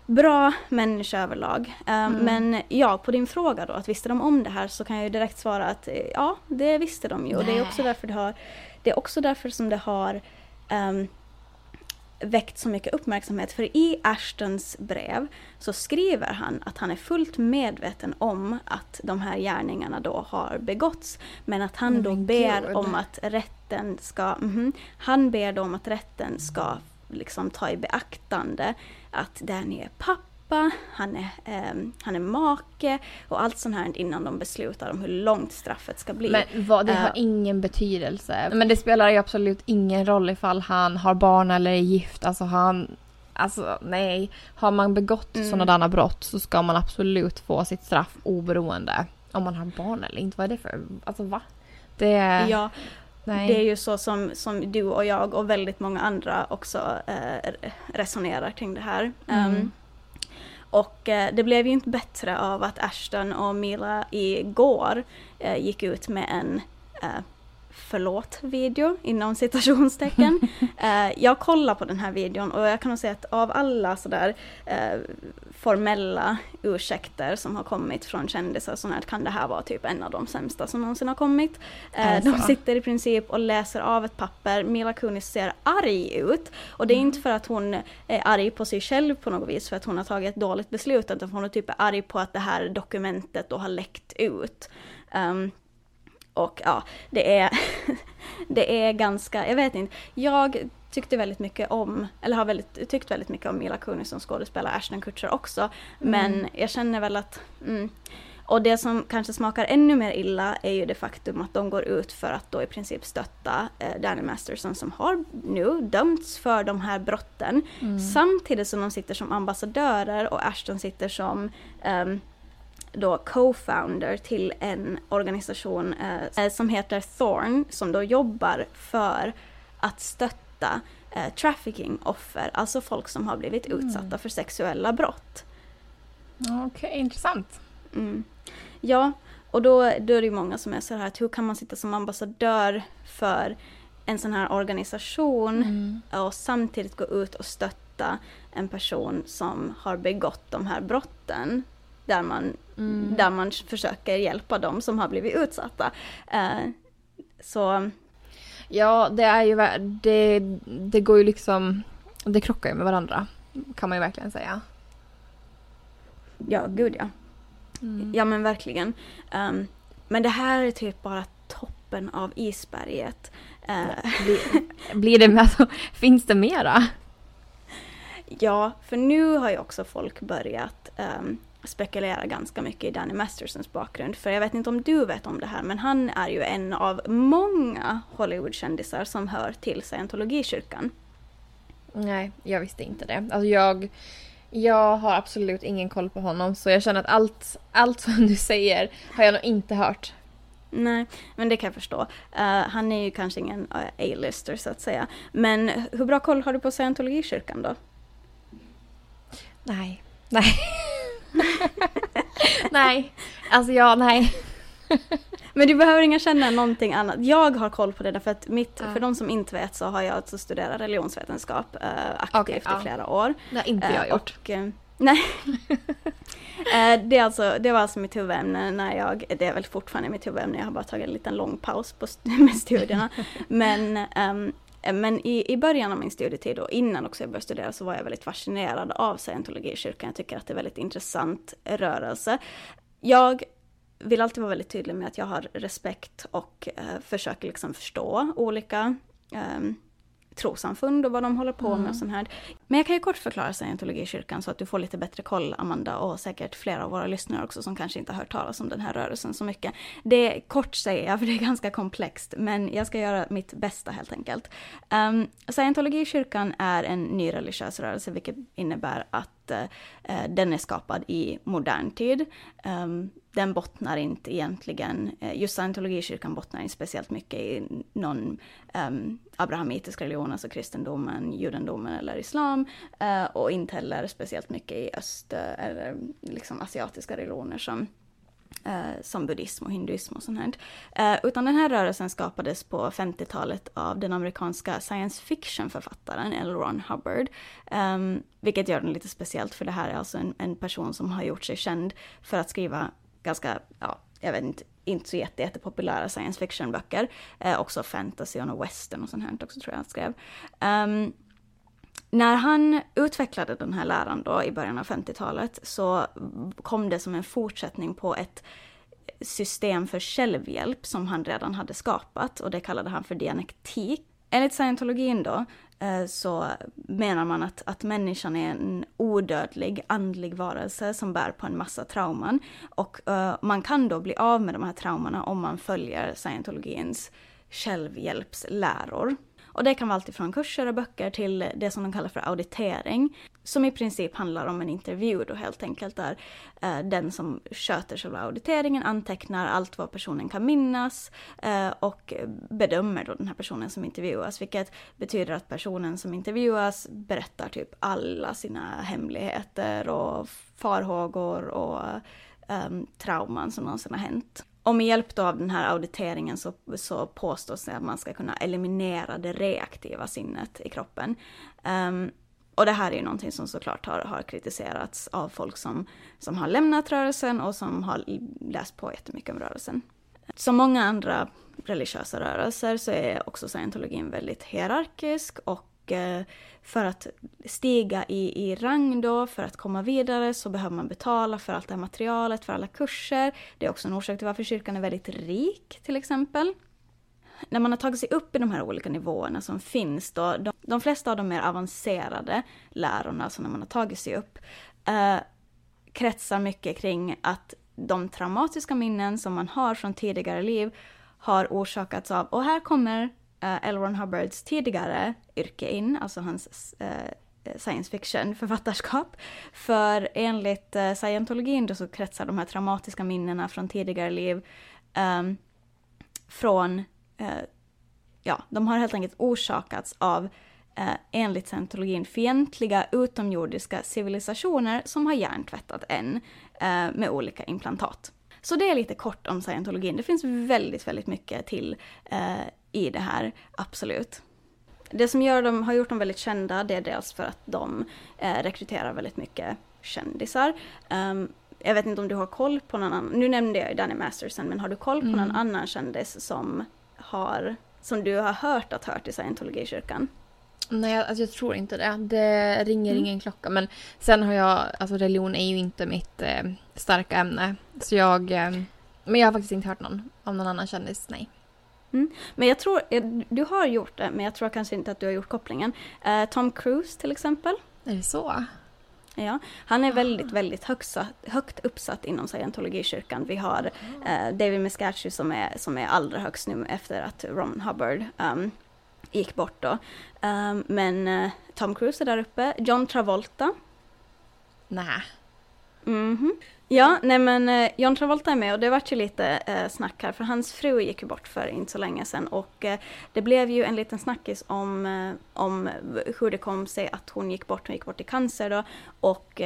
bra människa överlag. Um, mm. Men ja, på din fråga då, att visste de om det här så kan jag ju direkt svara att ja, det visste de ju. Och det är också därför det har, det är också därför som det har um, väckt så mycket uppmärksamhet. För i Ashtons brev så skriver han att han är fullt medveten om att de här gärningarna då har begåtts. Men att han då ber God. om att rätten ska, mm, han ber då om att rätten ska liksom ta i beaktande att Danny är pappa pappa, han är, eh, han är make och allt sånt här innan de beslutar om hur långt straffet ska bli. Men vad, det har uh, ingen betydelse. Men det spelar ju absolut ingen roll ifall han har barn eller är gift. Alltså han, alltså nej. Har man begått mm. sådana brott så ska man absolut få sitt straff oberoende om man har barn eller inte. Vad är det för, alltså va? Det Ja. Nej. Det är ju så som, som du och jag och väldigt många andra också eh, resonerar kring det här. Mm. Um, och eh, det blev ju inte bättre av att Ashton och Mila igår eh, gick ut med en eh, förlåt-video inom citationstecken. [laughs] eh, jag kollar på den här videon och jag kan nog säga att av alla sådär eh, formella ursäkter som har kommit från kändisar så kan det här vara typ en av de sämsta som någonsin har kommit. Eh, de sitter i princip och läser av ett papper. Mila Kunis ser arg ut och det är mm. inte för att hon är arg på sig själv på något vis för att hon har tagit ett dåligt beslut utan hon är typ arg på att det här dokumentet då har läckt ut. Um, och ja, det är, [laughs] det är ganska, jag vet inte, jag tyckte väldigt mycket om, eller har väldigt, tyckt väldigt mycket om Mila Kunis som skådespelare, Ashton Kutcher också. Mm. Men jag känner väl att, mm, och det som kanske smakar ännu mer illa är ju det faktum att de går ut för att då i princip stötta eh, Danny Masterson som har nu dömts för de här brotten. Mm. Samtidigt som de sitter som ambassadörer och Ashton sitter som um, då co-founder till en organisation eh, som heter Thorn som då jobbar för att stötta eh, trafficking-offer, alltså folk som har blivit mm. utsatta för sexuella brott. Okej, okay, intressant. Mm. Ja, och då, då är det ju många som är så här att hur kan man sitta som ambassadör för en sån här organisation mm. och samtidigt gå ut och stötta en person som har begått de här brotten där man, mm. där man försöker hjälpa dem som har blivit utsatta. Uh, så... Ja, det är ju, det, det går ju liksom, det krockar ju med varandra. Kan man ju verkligen säga. Ja, gud ja. Mm. Ja men verkligen. Um, men det här är typ bara toppen av isberget. Uh, blir, blir det alltså, [laughs] finns det mera? Ja, för nu har ju också folk börjat um, spekulera ganska mycket i Danny Mastersons bakgrund. För jag vet inte om du vet om det här, men han är ju en av många Hollywoodkändisar som hör till scientologikyrkan. Nej, jag visste inte det. Alltså jag, jag har absolut ingen koll på honom så jag känner att allt, allt som du säger har jag nog inte hört. Nej, men det kan jag förstå. Uh, han är ju kanske ingen uh, A-lister så att säga. Men hur bra koll har du på scientologikyrkan då? Nej. Nej. [laughs] [laughs] nej. Alltså ja, nej. Men du behöver inga känna någonting annat. Jag har koll på det därför att mitt, ja. för de som inte vet så har jag alltså studerat religionsvetenskap uh, aktivt okay, i flera år. Det har inte jag gjort. Och, nej. [laughs] det, är alltså, det var alltså mitt huvudämne när jag, det är väl fortfarande mitt huvudämne, jag har bara tagit en liten lång paus på, [laughs] med studierna. Men um, Eh, men i, i början av min studietid och innan också jag började studera så var jag väldigt fascinerad av scientologikyrkan. Jag tycker att det är en väldigt intressant rörelse. Jag vill alltid vara väldigt tydlig med att jag har respekt och eh, försöker liksom förstå olika eh, trosamfund och vad de håller på mm. med och sånt här. Men jag kan ju kort förklara scientologikyrkan så att du får lite bättre koll, Amanda, och säkert flera av våra lyssnare också som kanske inte har hört talas om den här rörelsen så mycket. Det är kort säger jag, för det är ganska komplext, men jag ska göra mitt bästa helt enkelt. Um, scientologikyrkan är en ny religiös rörelse, vilket innebär att Eh, den är skapad i modern tid. Um, den bottnar inte egentligen, eh, just scientologikyrkan bottnar inte speciellt mycket i någon um, abrahamitisk religion, alltså kristendomen, judendomen eller islam. Uh, och inte heller speciellt mycket i öst eller liksom asiatiska religioner som eh, som buddhism och hinduism och sånt här. Eh, utan den här rörelsen skapades på 50-talet av den amerikanska science fiction-författaren L. Ron Hubbard. Eh, vilket gör den lite speciellt för det här är alltså en, en, person som har gjort sig känd för att skriva ganska, ja, jag vet inte, inte så jätte, jättepopulära science fiction-böcker. Eh, också fantasy och western och sånt här också tror jag han skrev. Um, när han utvecklade den här läran då i början av 50-talet så kom det som en fortsättning på ett system för självhjälp som han redan hade skapat och det kallade han för dianektik. Enligt scientologin då eh, så menar man att, att människan är en odödlig andlig varelse som bär på en massa trauman. Och uh, man kan då bli av med de här traumorna om man följer scientologins självhjälpsläror. Och det kan vara allt ifrån kurser och böcker till det som de kallar för auditering. Som i princip handlar om en intervju då helt enkelt där eh, den som sköter själva auditeringen antecknar allt vad personen kan minnas eh, och bedömer då den här personen som intervjuas. Vilket betyder att personen som intervjuas berättar typ alla sina hemligheter och farhågor och um, trauman som någonsin har hänt. Och med hjälp då av den här auditeringen så, så påstås det att man ska kunna eliminera det reaktiva sinnet i kroppen. Um, och det här är ju någonting som såklart har, har kritiserats av folk som, som har lämnat rörelsen och som har läst på jättemycket om rörelsen. Som många andra religiösa rörelser så är också scientologin väldigt hierarkisk och och för att stiga i, i rang då, för att komma vidare så behöver man betala för allt det här materialet, för alla kurser. Det är också en orsak till varför kyrkan är väldigt rik till exempel. När man har tagit sig upp i de här olika nivåerna som finns då, de, de flesta av de mer avancerade lärorna, alltså när man har tagit sig upp, eh, kretsar mycket kring att de traumatiska minnen som man har från tidigare liv har orsakats av, och här kommer uh, L. Ron Hubbards tidigare yrke in, alltså hans uh, science fiction författarskap. För enligt uh, scientologin då så kretsar de här traumatiska minnena från tidigare liv um, från, uh, ja, de har helt enkelt orsakats av eh, enligt scientologin fientliga utomjordiska civilisationer som har hjärntvättat en med olika implantat. Så det är lite kort om scientologin. Det finns väldigt, väldigt mycket till i det här, absolut. Det som gör dem, har gjort dem väldigt kända, det är dels för att de eh, rekryterar väldigt mycket kändisar. Um, jag vet inte om du har koll på någon annan, nu nämnde jag ju Danny Masterson, men har du koll på mm. någon annan kändis som har, som du har hört att hört i scientologikyrkan? Nej, alltså jag tror inte det. Det ringer mm. ingen klocka. Men sen har jag, alltså religion är ju inte mitt eh, starka ämne. Så jag, eh, men jag har faktiskt inte hört någon om någon annan kändis, nej. Mm. Men jag tror, eh, du har gjort det, men jag tror kanske inte att du har gjort kopplingen. Uh, Tom Cruise till exempel. Är det så? Ja, han är väldigt, väldigt högst, högt uppsatt inom scientologikyrkan. Vi har uh, David Miscacci som är, som är allra högst nu efter att Ron Hubbard um, gick bort då. Um, men uh, Tom Cruise är där uppe. John Travolta. Nej. Mhm. Mm ja, nej men uh, John Travolta är med och det vart ju lite uh, snack här för hans fru gick ju bort för inte så länge sedan och uh, det blev ju en liten snackis om, om hur det kom sig att hon gick bort, hon gick bort i cancer då och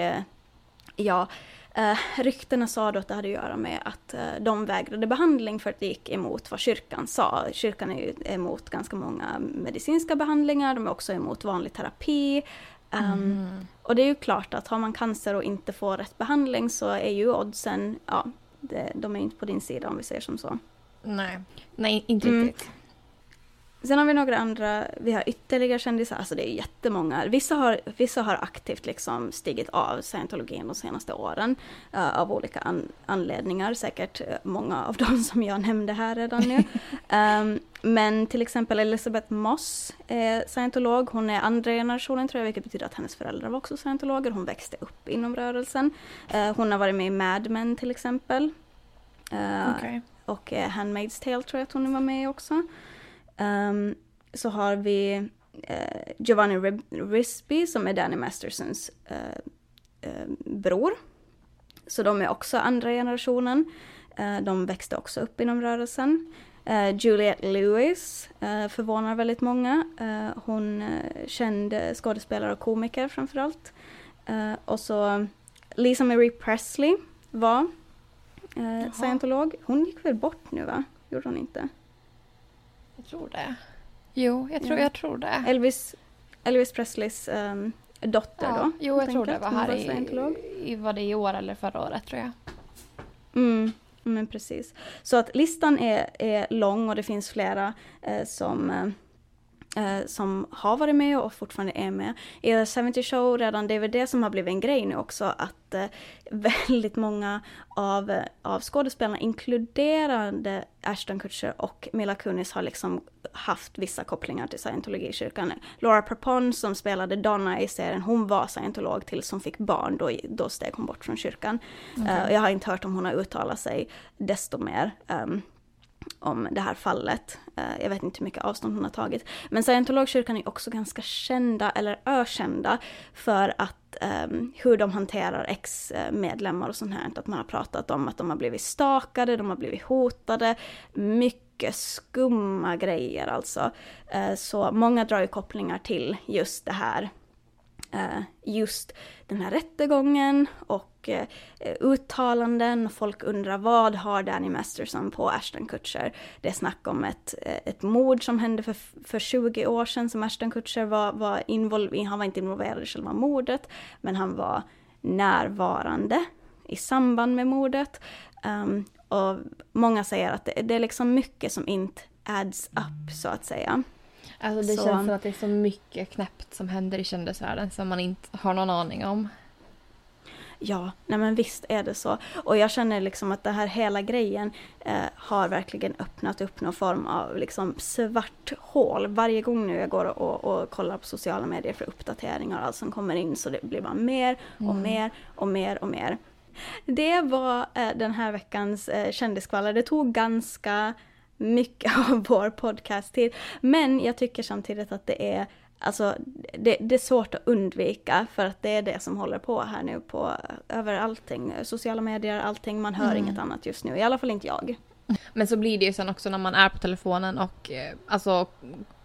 ja, Eh, ryktena sa då att det hade att göra med att eh, de vägrade behandling för att det gick emot vad kyrkan sa. Kyrkan är ju emot ganska många medicinska behandlingar, de är också emot vanlig terapi. Um, mm. Och det är ju klart att har man cancer och inte får rätt behandling så är ju oddsen, ja, det, de är inte på din sida om vi säger som så. Nej, Nej inte mm. riktigt. Mm. Sen har vi några andra, vi har ytterligare kändisar, alltså det är jättemånga. Vissa har, vissa har aktivt liksom stigit av scientologin de senaste åren uh, av olika an, anledningar, säkert uh, många av dem [laughs] som jag nämnde här redan nu. um, [laughs] men till exempel Elizabeth Moss är scientolog, hon är andra generationen tror jag, vilket betyder att hennes föräldrar var också scientologer, hon växte upp inom rörelsen. Uh, hon har varit med i Mad Men till exempel. Okay. Och Handmaid's Tale tror jag att hon var med i också. Um, så har vi uh, Giovanni Risby som är Danny Mastersons uh, uh, bror. Så de är också andra generationen. de växte också upp inom rörelsen. Juliette Lewis förvånar väldigt många. hon uh, känd skådespelare och komiker framförallt. och så Lisa Marie Presley var scientolog. Hon gick väl bort nu va? Gjorde hon inte? Jag tror det. Jo, jag tror, ja. jag tror det. Elvis, Elvis Presleys um, dotter ja, då? Jo, jag tror det var här i, i, var det i år eller förra året tror jag. Mm, men precis. Så att listan är, är lång och det finns flera eh, som eh, eh, som har varit med och fortfarande är med. I The 70 Show redan, det är väl det som har blivit en grej nu också, att eh, [laughs] väldigt många av, eh, av skådespelarna, inkluderande Ashton Kutcher och Mila Kunis, har liksom haft vissa kopplingar till scientologikyrkan. Laura Prepon som spelade Donna i serien, hon var scientolog tills hon fick barn, då, då steg hon bort från kyrkan. Okay. Uh, jag har inte hört om hon har uttalat sig desto mer. Um, om det här fallet. Eh, jag vet inte hur mycket avstånd hon har tagit. Men scientologkyrkan är också ganska kända, eller ökända, för att um, hur de hanterar ex-medlemmar och sånt här. Att man har pratat om att de har blivit stakade, de har blivit hotade. Mycket skumma grejer alltså. Uh, så många drar ju kopplingar till just det här eh, just den här rättegången och eh, uttalanden. Folk undrar vad har Danny Masterson på Ashton Kutcher? Det är snack om ett, eh, ett mord som hände för, för 20 år sedan som Ashton Kutcher var, var involverad Han var inte involverad i själva mordet, men han var närvarande i samband med mordet. Um, och många säger att det, det är liksom mycket som inte adds up så att säga. Alltså det så. känns som att det är så mycket knäppt som händer i kändisvärlden som man inte har någon aning om. Ja, nej men visst är det så. Och jag känner liksom att det här hela grejen eh, har verkligen öppnat upp någon form av liksom svart hål. Varje gång nu jag går och, och kollar på sociala medier för uppdateringar och allt som kommer in så det blir bara mer och mm. mer och mer och mer. Det var eh, den här veckans eh, kändiskvaller. Det tog ganska mycket [laughs] av vår podcast-tid. Men jag tycker samtidigt att det är Alltså det, det, är svårt att undvika för att det är det som håller på här nu på över allting. Sociala medier, allting. Man hör mm. inget annat just nu. I alla fall inte jag. Men så blir det ju sen också när man är på telefonen och eh, alltså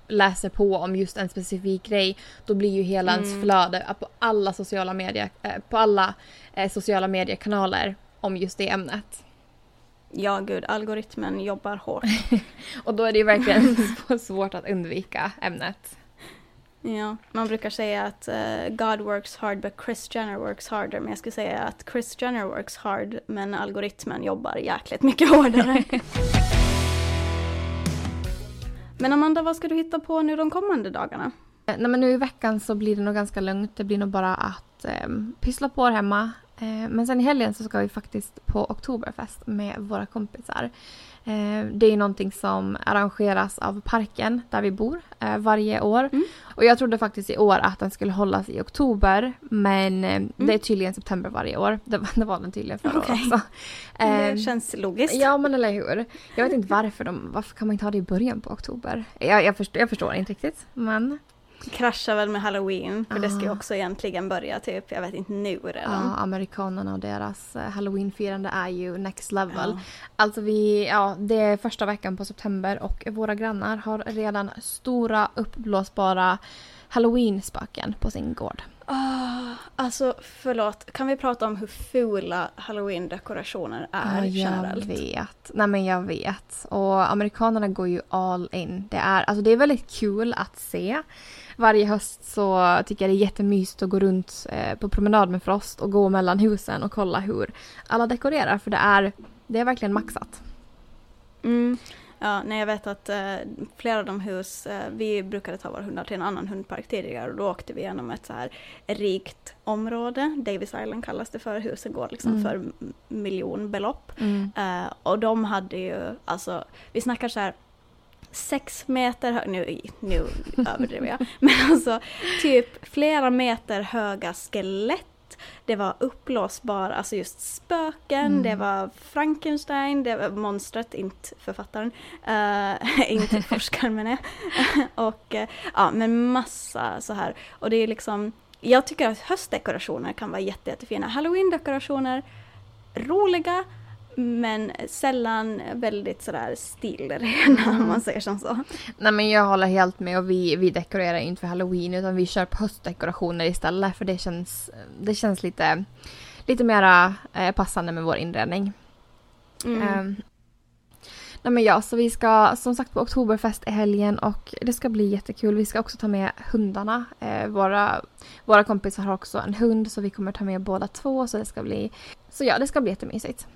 läser på om just en specifik grej. Då blir ju hela mm. ens flöde på alla sociala medier, eh, på alla eh, sociala mediekanaler om just det ämnet. Ja, gud, algoritmen jobbar hårt. [laughs] och då är det ju verkligen [laughs] svårt att undvika ämnet. Ja, man brukar säga att uh, God works hard but Chris Jenner works harder. Men jag skulle säga att Chris Jenner works hard men algoritmen jobbar jäkligt mycket hårdare. [laughs] men Amanda, vad ska du hitta på nu de kommande dagarna? Eh, nej men nu i veckan så blir det nog ganska lugnt. Det blir nog bara att eh, pyssla på hemma Eh, men sen i helgen så ska vi faktiskt på Oktoberfest med våra kompisar. Eh, det är någonting som arrangeras av parken där vi bor eh, varje år. Mm. Och jag trodde faktiskt i år att den skulle hållas i oktober men mm. det är tydligen september varje år. [laughs] Det, det var den tydligen förra okay. året också. [laughs] Det känns logiskt. Ja men eller hur. Jag vet inte varför de, varför kan man inte ha det i början på oktober? Jag, jag, förstår, jag förstår inte riktigt men kraschar väl med halloween för ah. det ska ju också egentligen börja typ, jag vet inte nu redan. Ja, amerikanerna och deras eh, halloweenfirande är ju next level. Ja. Alltså vi, ja det är första veckan på september och våra grannar har redan stora uppblåsbara halloween-spöken på sin gård. Oh, alltså förlåt, kan vi prata om hur fula halloween-dekorationer är oh, generellt? Jag vet. Nej men jag vet. Och amerikanerna går ju all in. Det är, alltså, det är väldigt kul att se varje höst så tycker jag det är jättemysigt att gå runt eh, på promenad med Frost och gå mellan husen och kolla hur alla dekorerar för det är, det är verkligen maxat. Mm. Ja, nej, jag vet att eh, flera av de hus, eh, vi brukade ta våra hundar till en annan hundpark tidigare och då åkte vi genom ett så här rikt område, Davis Island kallas det för, husen går liksom mm. för miljonbelopp. Mm. Eh, och de hade ju, alltså, vi snackar så här sex meter höga, nu, nu överdriver jag, [laughs] men alltså typ flera meter höga skelett det var uppblåsbara, alltså just spöken, mm. det var Frankenstein, det var monstret, inte författaren, uh, [laughs] inte forskaren menar jag. [laughs] och uh, ja, men massa så här. Och det är liksom, jag tycker att höstdekorationer kan vara jätte, jättefina. Halloween-dekorationer, roliga, men sällan väldigt sådär stilrena mm. om man säger som så. Nej men jag håller helt med och vi, vi dekorerar inte för halloween utan vi kör på höstdekorationer istället för det känns, det känns lite, lite mera eh, passande med vår inredning. Mm. Um, nej men ja, så vi ska som sagt på Oktoberfest i helgen och det ska bli jättekul. Vi ska också ta med hundarna. Eh, våra, våra kompisar har också en hund så vi kommer ta med båda två så det ska bli, så ja det ska bli jättemysigt.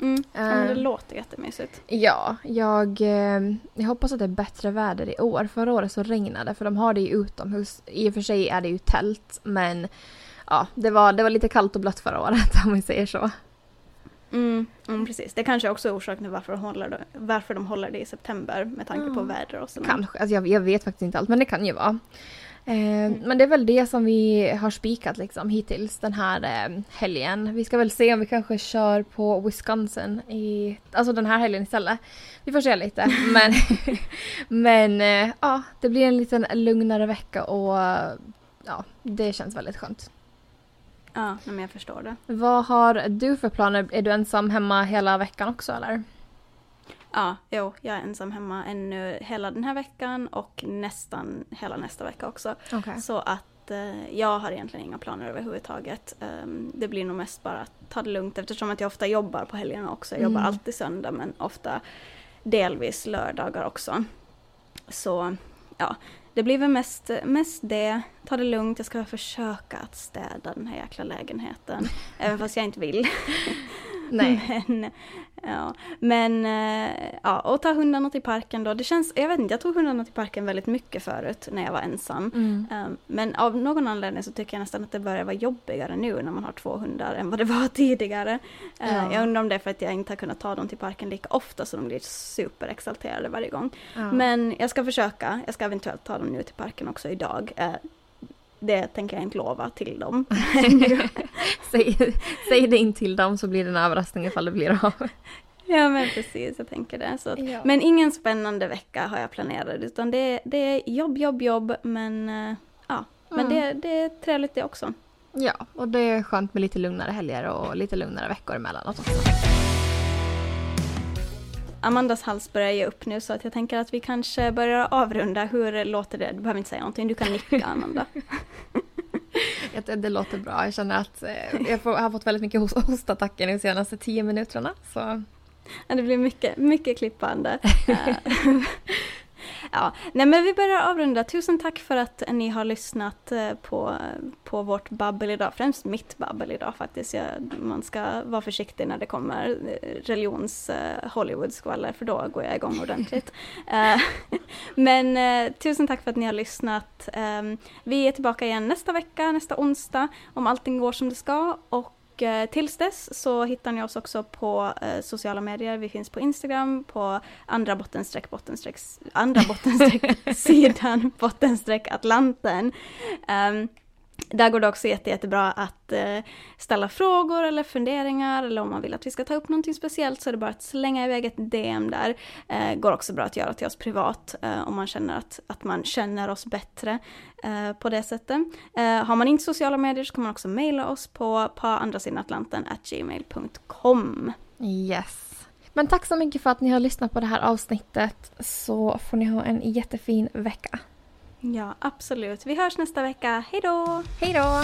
Mm. Ja, men det eh, låter jättemysigt. Ja, jag, eh, jag hoppas att det är bättre väder i år. Förra året så regnade för de har det ju utomhus. I och för sig är det ju tält men ja, det var, det var lite kallt och blött förra året [laughs] om vi säger så. Mm, mm, precis. Det kanske också är orsaken till varför de håller det, varför de håller det i september med tanke mm. på väder och sådär. Kanske, alltså jag, jag, vet faktiskt inte allt men det kan ju vara. Eh, men det är väl det som vi har spikat liksom hittills den här eh, helgen. Vi ska väl se om vi kanske kör på Wisconsin i, alltså den här helgen istället. Vi får se lite. [laughs] Men, men eh, ja, det blir en liten lugnare vecka och ja, det känns väldigt skönt. Ja, men jag förstår det. Vad har du för planer? Är du ensam hemma hela veckan också eller? Ja, jo, jag är ensam hemma ännu hela den här veckan och nästan hela nästa vecka också. Okay. Så att eh, jag har egentligen inga planer överhuvudtaget. Um, det blir nog mest bara att ta det lugnt eftersom att jag ofta jobbar på helgerna också. Jag mm. jobbar alltid söndag men ofta delvis lördagar också. Så ja, det blir väl mest, mest det. Ta det lugnt, jag ska försöka att städa den här jäkla lägenheten. [laughs] även fast jag inte vill. [laughs] Nej. Men, ja. Men, eh, ja, och ta hundarna till parken då. Det känns, jag vet inte, jag tog hundarna till parken väldigt mycket förut när jag var ensam. Mm. Um, men av någon anledning så tycker jag nästan att det börjar vara jobbigare nu när man har två hundar än vad det var [laughs] tidigare. Ja. Uh, jag undrar om det är för att jag inte har kunnat ta dem till parken lika ofta så de blir superexalterade varje gång. Ja. Men jag ska försöka, jag ska eventuellt ta dem nu till parken också idag. Det tänker jag inte lova till dem. [laughs] säg, säg det in till dem så blir det en överraskning ifall det blir av. Ja men precis, jag tänker det. Så att, ja. Men ingen spännande vecka har jag planerat utan det, det är jobb, jobb, jobb men uh, ja, men mm. det, det är trevligt det också. Ja, och det är skönt med lite lugnare helger och lite lugnare veckor emellanåt också. Amandas hals börjar ge upp nu så att jag tänker att vi kanske börjar avrunda. Hur låter det? Du behöver inte säga någonting, du kan nicka [laughs] Amanda. det, det låter bra. Jag känner att eh, jag, har fått väldigt mycket hostattacker de senaste tio minuterna. Så. Ja, det blir mycket, mycket klippande. [laughs] [laughs] Ja, nej men vi börjar avrunda. Tusen tack för att ni har lyssnat eh, på, på vårt babbel idag. Främst mitt babbel idag faktiskt. Jag, man ska vara försiktig när det kommer eh, religions uh, Hollywood-skvaller för då går jag igång ordentligt. [laughs] [laughs] men tusen tack för att ni har lyssnat. Um, vi är tillbaka igen nästa vecka, nästa onsdag, om allting går som det ska. Och och eh, tills dess så hittar ni oss också på eh, sociala medier. Vi finns på Instagram, på andra bottenstreck, bottenstreck, andra bottenstreck [laughs] sidan, bottenstreck Atlanten. Um, där går det också jätte, jättebra att eh, ställa frågor eller funderingar eller om man vill att vi ska ta upp någonting speciellt så är det bara att slänga iväg ett DM där. Eh, går också bra att göra till oss privat eh, om man känner att, att man känner oss bättre eh, på det sättet. Eh, har man inte sociala medier så kan man också mejla oss på på andra sidan Atlanten gmail.com. Yes. Men tack så mycket för att ni har lyssnat på det här avsnittet så får ni ha en jättefin vecka. Ja, absolut. Vi hörs nästa vecka. Hej då! Hej då!